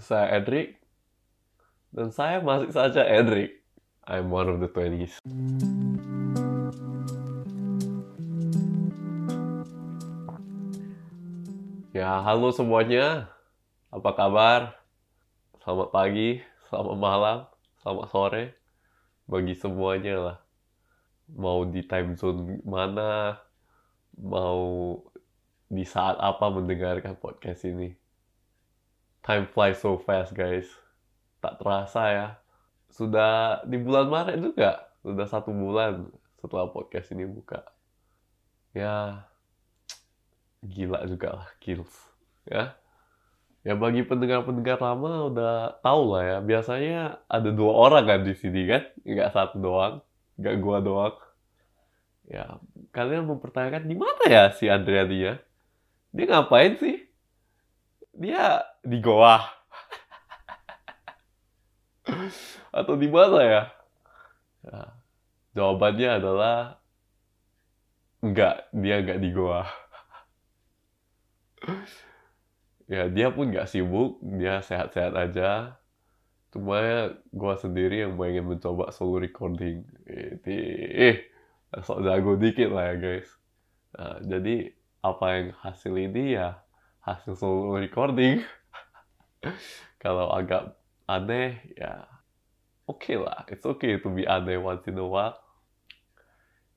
Saya Edric, dan saya masih saja Edric. I'm one of the 20s. Ya, halo semuanya. Apa kabar? Selamat pagi, selamat malam, selamat sore. Bagi semuanya lah. Mau di time zone mana, mau di saat apa mendengarkan podcast ini. Time flies so fast, guys. Tak terasa ya. Sudah di bulan Maret juga. Sudah satu bulan setelah podcast ini buka. Ya, gila juga lah, kills. Ya, ya bagi pendengar-pendengar lama udah tahu lah ya. Biasanya ada dua orang kan di sini kan, nggak satu doang, nggak gua doang. Ya, kalian mempertanyakan di mana ya si Adriani ya? Dia ngapain sih? Dia di goa. Atau di mana ya? ya? Jawabannya adalah enggak, dia enggak di goa. ya dia pun nggak sibuk, dia sehat-sehat aja. Cuma gua sendiri yang pengen mencoba solo recording. Ini, eh, sok jago dikit lah ya guys. Nah, jadi apa yang hasil ini ya hasil solo recording. Kalau agak aneh ya oke okay lah, it's okay to be aneh once in a while.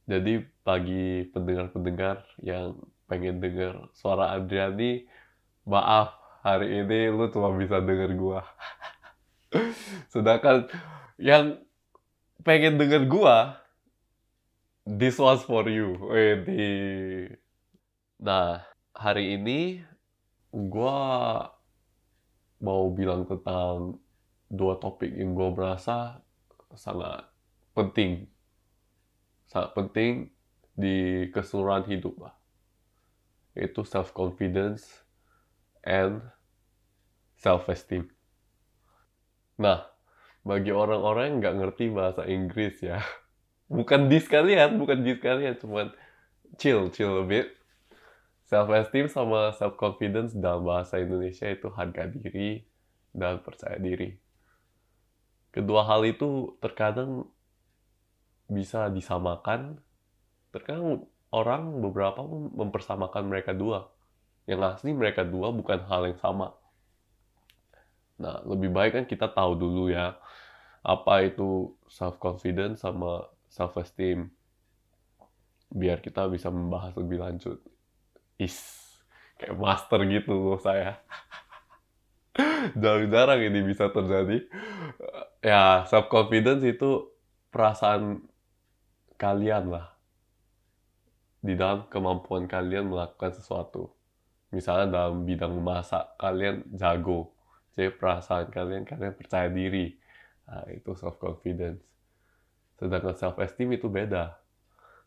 Jadi bagi pendengar-pendengar yang pengen denger suara Adriani, maaf hari ini lu cuma bisa denger gua. Sedangkan yang pengen denger gua, this was for you. Wedi. Nah, hari ini gua mau bilang tentang dua topik yang gue merasa sangat penting. Sangat penting di keseluruhan hidup lah. Itu self-confidence and self-esteem. Nah, bagi orang-orang yang nggak ngerti bahasa Inggris ya, bukan di sekalian, bukan di sekalian, cuman chill, chill a bit. Self-esteem sama self-confidence dalam bahasa Indonesia itu harga diri dan percaya diri. Kedua hal itu terkadang bisa disamakan, terkadang orang beberapa mempersamakan mereka dua. Yang asli mereka dua bukan hal yang sama. Nah, lebih baik kan kita tahu dulu ya, apa itu self-confidence sama self-esteem. Biar kita bisa membahas lebih lanjut kayak master gitu loh saya. Jarang-jarang ini bisa terjadi. Ya self confidence itu perasaan kalian lah. Di dalam kemampuan kalian melakukan sesuatu. Misalnya dalam bidang masak kalian jago. Jadi perasaan kalian kalian percaya diri. Nah, itu self confidence sedangkan self esteem itu beda.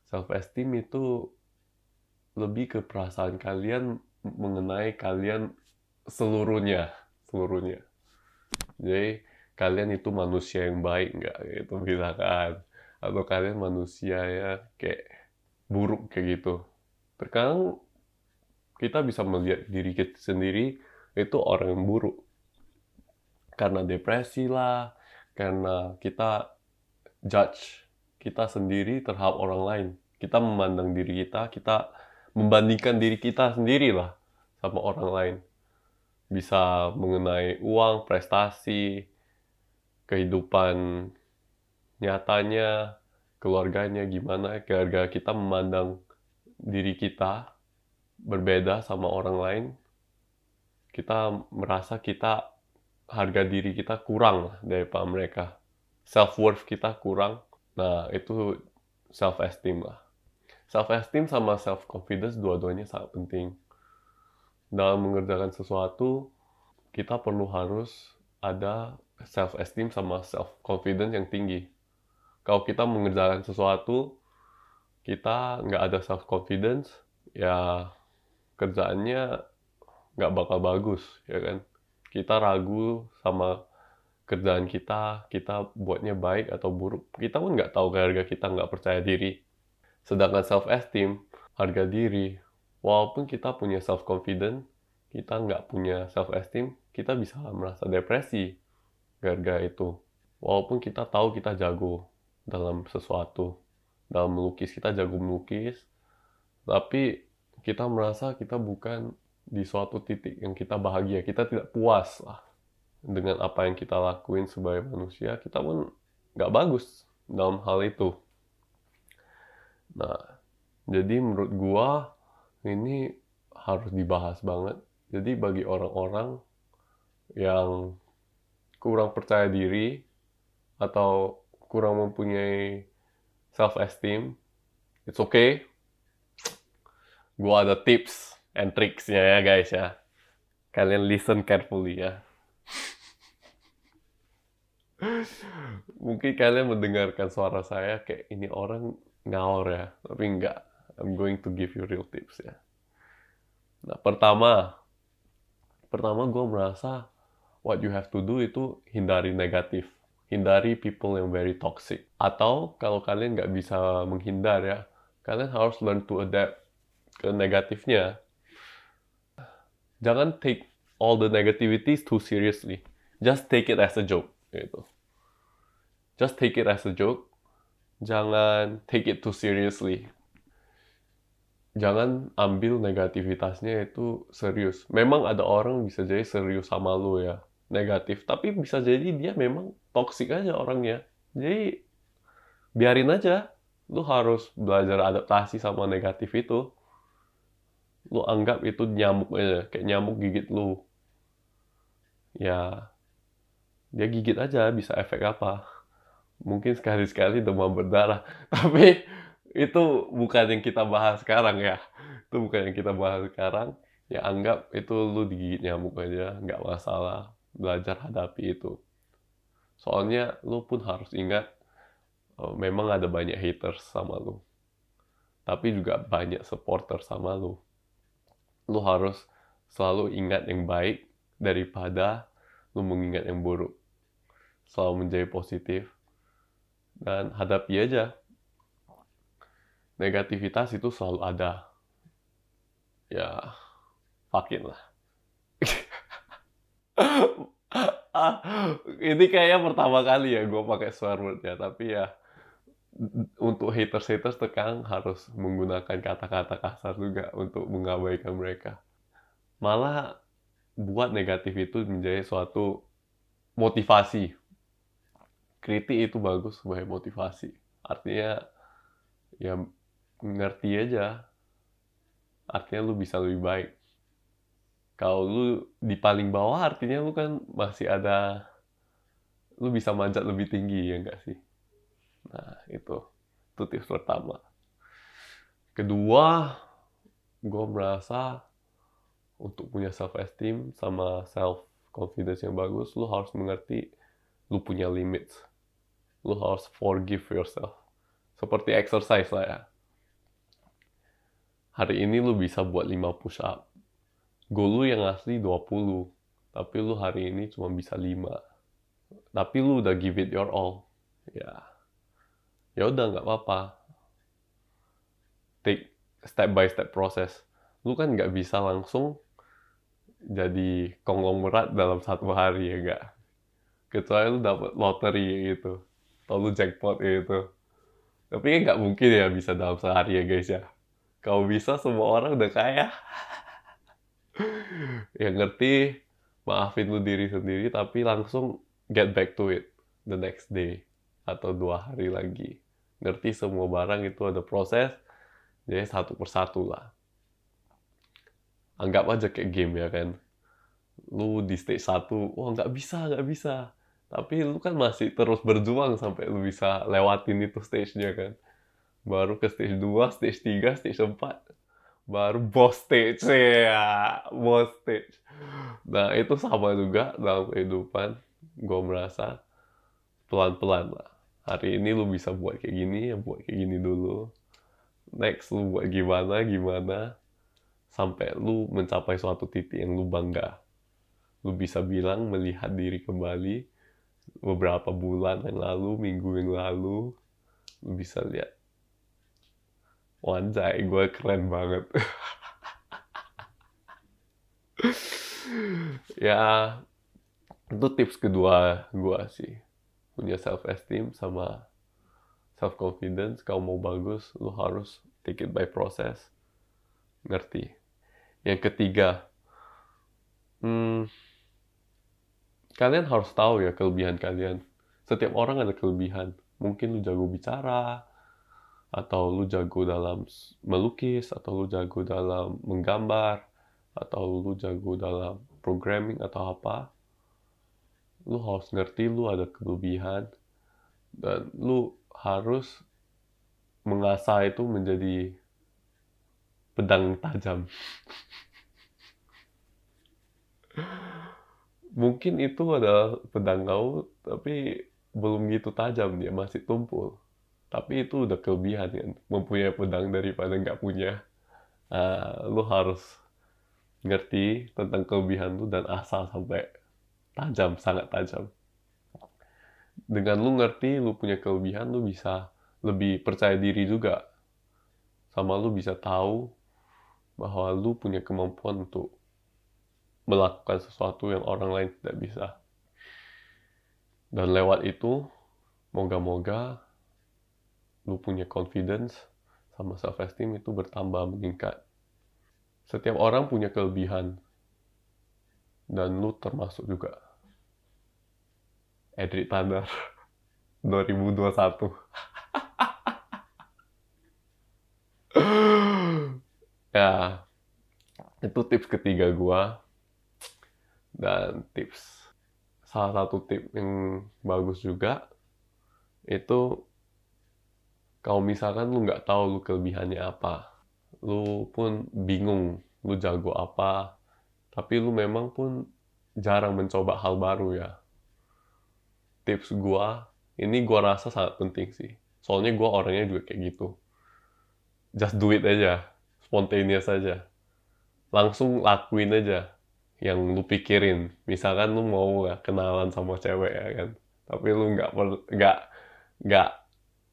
Self esteem itu lebih ke perasaan kalian mengenai kalian seluruhnya seluruhnya. Jadi kalian itu manusia yang baik nggak? Gitu misalkan atau kalian manusia ya kayak buruk kayak gitu. Terkadang kita bisa melihat diri kita sendiri itu orang yang buruk. Karena depresi lah karena kita judge kita sendiri terhadap orang lain. Kita memandang diri kita kita membandingkan diri kita sendiri lah sama orang lain. Bisa mengenai uang, prestasi, kehidupan nyatanya, keluarganya gimana, keluarga kita memandang diri kita berbeda sama orang lain. Kita merasa kita harga diri kita kurang daripada mereka. Self worth kita kurang. Nah, itu self esteem lah self esteem sama self confidence dua-duanya sangat penting. Dalam mengerjakan sesuatu kita perlu harus ada self esteem sama self confidence yang tinggi. Kalau kita mengerjakan sesuatu kita nggak ada self confidence ya kerjaannya nggak bakal bagus ya kan? Kita ragu sama kerjaan kita kita buatnya baik atau buruk kita pun nggak tahu harga kita nggak percaya diri Sedangkan self-esteem, harga diri, walaupun kita punya self-confidence, kita nggak punya self-esteem, kita bisa merasa depresi gara-gara itu. Walaupun kita tahu kita jago dalam sesuatu, dalam melukis kita jago melukis, tapi kita merasa kita bukan di suatu titik yang kita bahagia, kita tidak puas lah dengan apa yang kita lakuin sebagai manusia, kita pun nggak bagus dalam hal itu. Nah, jadi menurut gua ini harus dibahas banget. Jadi bagi orang-orang yang kurang percaya diri atau kurang mempunyai self esteem, it's okay. Gua ada tips and tricksnya ya guys ya. Kalian listen carefully ya. Mungkin kalian mendengarkan suara saya kayak ini orang ngawur ya, tapi enggak. I'm going to give you real tips ya. Nah, pertama, pertama gue merasa what you have to do itu hindari negatif. Hindari people yang very toxic. Atau kalau kalian nggak bisa menghindar ya, kalian harus learn to adapt ke negatifnya. Jangan take all the negativities too seriously. Just take it as a joke. Gitu. Just take it as a joke jangan take it too seriously. Jangan ambil negativitasnya itu serius. Memang ada orang bisa jadi serius sama lu ya, negatif. Tapi bisa jadi dia memang toxic aja orangnya. Jadi biarin aja. Lu harus belajar adaptasi sama negatif itu. Lu anggap itu nyamuk aja, kayak nyamuk gigit lu. Ya, dia gigit aja bisa efek apa mungkin sekali-sekali demam berdarah. Tapi itu bukan yang kita bahas sekarang ya. Itu bukan yang kita bahas sekarang. Ya anggap itu lu digigit nyamuk aja, nggak masalah. Belajar hadapi itu. Soalnya lu pun harus ingat, oh, memang ada banyak haters sama lu. Tapi juga banyak supporter sama lu. Lu harus selalu ingat yang baik daripada lu mengingat yang buruk. Selalu menjadi positif dan hadapi aja. Negativitas itu selalu ada. Ya fucking lah. Ini kayaknya pertama kali ya gue pakai swear word ya tapi ya untuk haters haters tekan harus menggunakan kata-kata kasar juga untuk mengabaikan mereka. Malah buat negatif itu menjadi suatu motivasi kritik itu bagus sebagai motivasi. Artinya ya ngerti aja. Artinya lu bisa lebih baik. Kalau lu di paling bawah artinya lu kan masih ada lu bisa manjat lebih tinggi ya enggak sih? Nah itu. Itu tips pertama. Kedua gue merasa untuk punya self esteem sama self confidence yang bagus lu harus mengerti lu punya limits lu harus forgive yourself. Seperti exercise lah ya. Hari ini lu bisa buat 5 push up. Goal lu yang asli 20. Tapi lu hari ini cuma bisa 5. Tapi lu udah give it your all. Ya. Ya udah nggak apa-apa. Take step by step proses. Lu kan nggak bisa langsung jadi konglomerat dalam satu hari ya nggak kecuali lu dapet lottery gitu. Atau lu jackpot gitu. Tapi kan nggak mungkin ya bisa dalam sehari ya guys ya. Kalau bisa semua orang udah kaya. Yang ngerti maafin lu diri sendiri tapi langsung get back to it the next day atau dua hari lagi. Ngerti semua barang itu ada proses jadi satu persatu lah. Anggap aja kayak game ya kan lu di stage satu wah nggak bisa nggak bisa. Tapi lu kan masih terus berjuang sampai lu bisa lewatin itu stage-nya kan. Baru ke stage 2, stage 3, stage 4 baru boss stage ya boss stage. Nah itu sama juga dalam kehidupan gue merasa pelan-pelan lah. Hari ini lu bisa buat kayak gini ya buat kayak gini dulu. Next lu buat gimana gimana. Sampai lu mencapai suatu titik yang lu bangga lu bisa bilang melihat diri kembali beberapa bulan yang lalu, minggu yang lalu, lu bisa lihat. Wanjai, gue keren banget. ya, itu tips kedua gua sih punya self esteem sama self confidence kalau mau bagus lu harus take it by process ngerti yang ketiga hmm, kalian harus tahu ya kelebihan kalian. Setiap orang ada kelebihan. Mungkin lu jago bicara atau lu jago dalam melukis atau lu jago dalam menggambar atau lu jago dalam programming atau apa lu harus ngerti lu ada kelebihan. Dan lu harus mengasah itu menjadi pedang tajam mungkin itu adalah pedang kau tapi belum gitu tajam dia masih tumpul. Tapi itu udah kelebihan kan? Mempunyai pedang daripada nggak punya. Uh, lu harus ngerti tentang kelebihan lu dan asal sampai tajam sangat tajam. Dengan lu ngerti lu punya kelebihan lu bisa lebih percaya diri juga. Sama lu bisa tahu bahwa lu punya kemampuan untuk melakukan sesuatu yang orang lain tidak bisa. Dan lewat itu moga-moga lu punya confidence sama self esteem itu bertambah meningkat. Setiap orang punya kelebihan dan lu termasuk juga. Edric Tanner 2021 ya itu tips ketiga gua dan tips salah satu tip yang bagus juga itu kalau misalkan lu nggak tahu lu kelebihannya apa lu pun bingung lu jago apa tapi lu memang pun jarang mencoba hal baru ya. Tips gua ini gua rasa sangat penting sih. Soalnya gua orangnya juga kayak gitu. Just do it aja spontaneous aja. Langsung lakuin aja yang lu pikirin. Misalkan lu mau gak kenalan sama cewek ya kan? Tapi lu nggak nggak nggak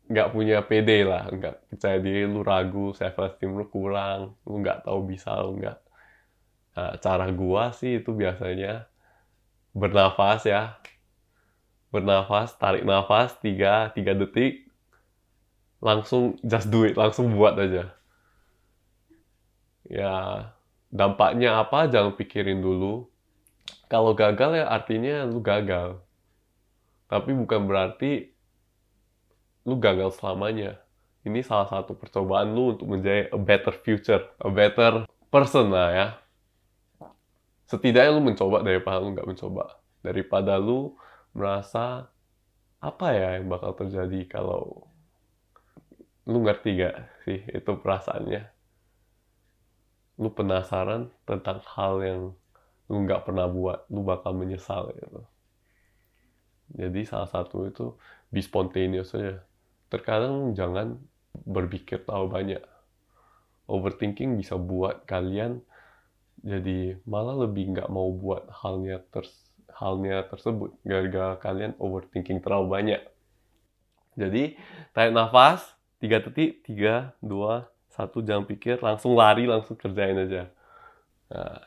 nggak punya PD lah, nggak percaya diri, lu ragu, self esteem lu kurang, lu nggak tahu bisa lu nggak. Nah, cara gua sih itu biasanya bernafas ya, bernafas, tarik nafas tiga tiga detik, langsung just do it, langsung buat aja. Ya, dampaknya apa jangan pikirin dulu. Kalau gagal ya artinya lu gagal. Tapi bukan berarti lu gagal selamanya. Ini salah satu percobaan lu untuk menjadi a better future, a better person lah ya. Setidaknya lu mencoba daripada lu nggak mencoba. Daripada lu merasa apa ya yang bakal terjadi kalau lu ngerti gak sih itu perasaannya. Lu penasaran tentang hal yang lu nggak pernah buat, lu bakal menyesal gitu. Jadi salah satu itu be spontaneous aja terkadang jangan berpikir terlalu banyak. Overthinking bisa buat kalian jadi malah lebih nggak mau buat halnya ters halnya tersebut gara-gara kalian overthinking terlalu banyak. Jadi tarik nafas, tiga detik, tiga, dua, satu jangan pikir, langsung lari, langsung kerjain aja. Nah,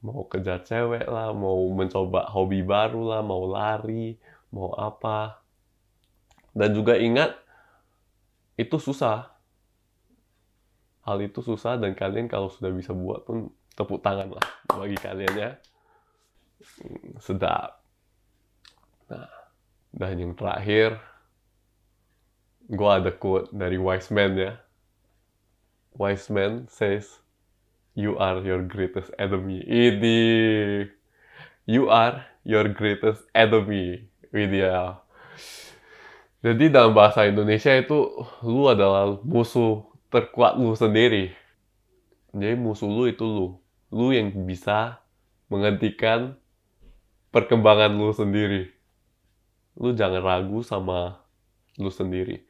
mau kejar cewek lah, mau mencoba hobi baru lah, mau lari, mau apa, dan juga ingat, itu susah. Hal itu susah dan kalian kalau sudah bisa buat pun tepuk tangan lah bagi kalian ya. Hmm, sedap. Nah, dan yang terakhir, gue ada quote dari Wise Man ya. Wise Man says, You are your greatest enemy. Ini, you are your greatest enemy. Ini ya jadi dalam bahasa Indonesia itu lu adalah musuh terkuat lu sendiri. Jadi musuh lu itu lu. Lu yang bisa menghentikan perkembangan lu sendiri. Lu jangan ragu sama lu sendiri.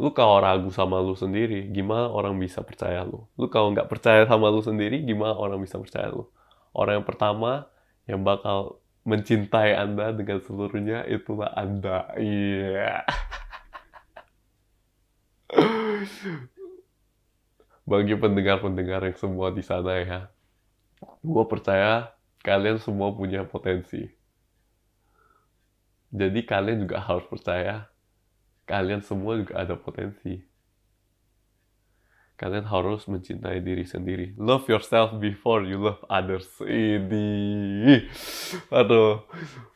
Lu kalau ragu sama lu sendiri, gimana orang bisa percaya lu? Lu kalau nggak percaya sama lu sendiri, gimana orang bisa percaya lu? Orang yang pertama yang bakal mencintai Anda dengan seluruhnya itulah Anda. Iya. Yeah. Bagi pendengar-pendengar yang semua di sana ya, gue percaya kalian semua punya potensi. Jadi kalian juga harus percaya kalian semua juga ada potensi. Kalian harus mencintai diri sendiri. Love yourself before you love others. Ini, aduh,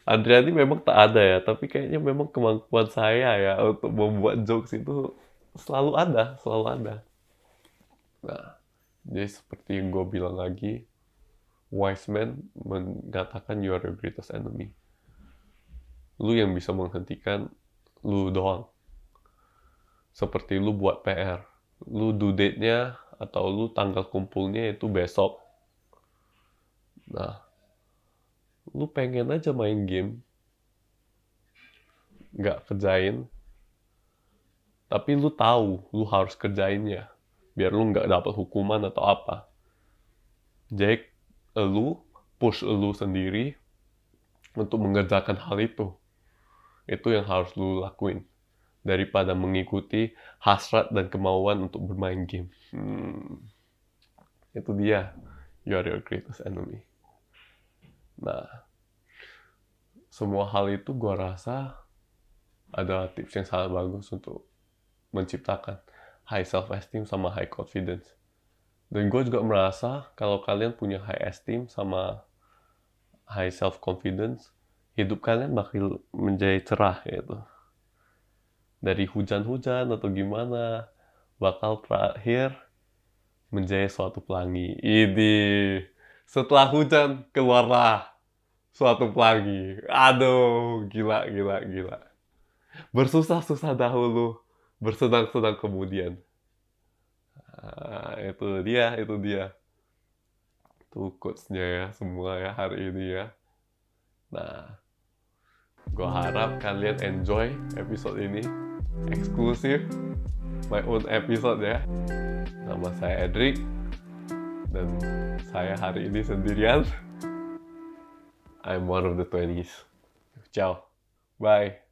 Andriani memang tak ada ya, tapi kayaknya memang kemampuan saya ya untuk membuat jokes itu selalu ada, selalu ada. Nah, jadi seperti yang gue bilang lagi, wise man mengatakan you are your greatest enemy. Lu yang bisa menghentikan lu doang. Seperti lu buat PR. Lu due date-nya atau lu tanggal kumpulnya itu besok. Nah, lu pengen aja main game. Nggak kerjain. Tapi lu tahu lu harus kerjainnya biar lu nggak dapat hukuman atau apa. Jadi lu push lu sendiri untuk mengerjakan hal itu. Itu yang harus lu lakuin daripada mengikuti hasrat dan kemauan untuk bermain game. Hmm, itu dia, you are your greatest enemy. Nah, semua hal itu gua rasa ada tips yang sangat bagus untuk menciptakan high self esteem sama high confidence. Dan gue juga merasa kalau kalian punya high esteem sama high self confidence, hidup kalian bakal menjadi cerah gitu. Dari hujan-hujan atau gimana, bakal terakhir menjadi suatu pelangi. Ini setelah hujan keluarlah suatu pelangi. Aduh, gila, gila, gila. Bersusah-susah dahulu, bersenang-senang kemudian. Nah, itu dia, itu dia. Itu quotes-nya ya, semua ya hari ini ya. Nah, gue harap kalian enjoy episode ini. Eksklusif, my own episode ya. Nama saya Edric, dan saya hari ini sendirian. I'm one of the 20s. Ciao. Bye.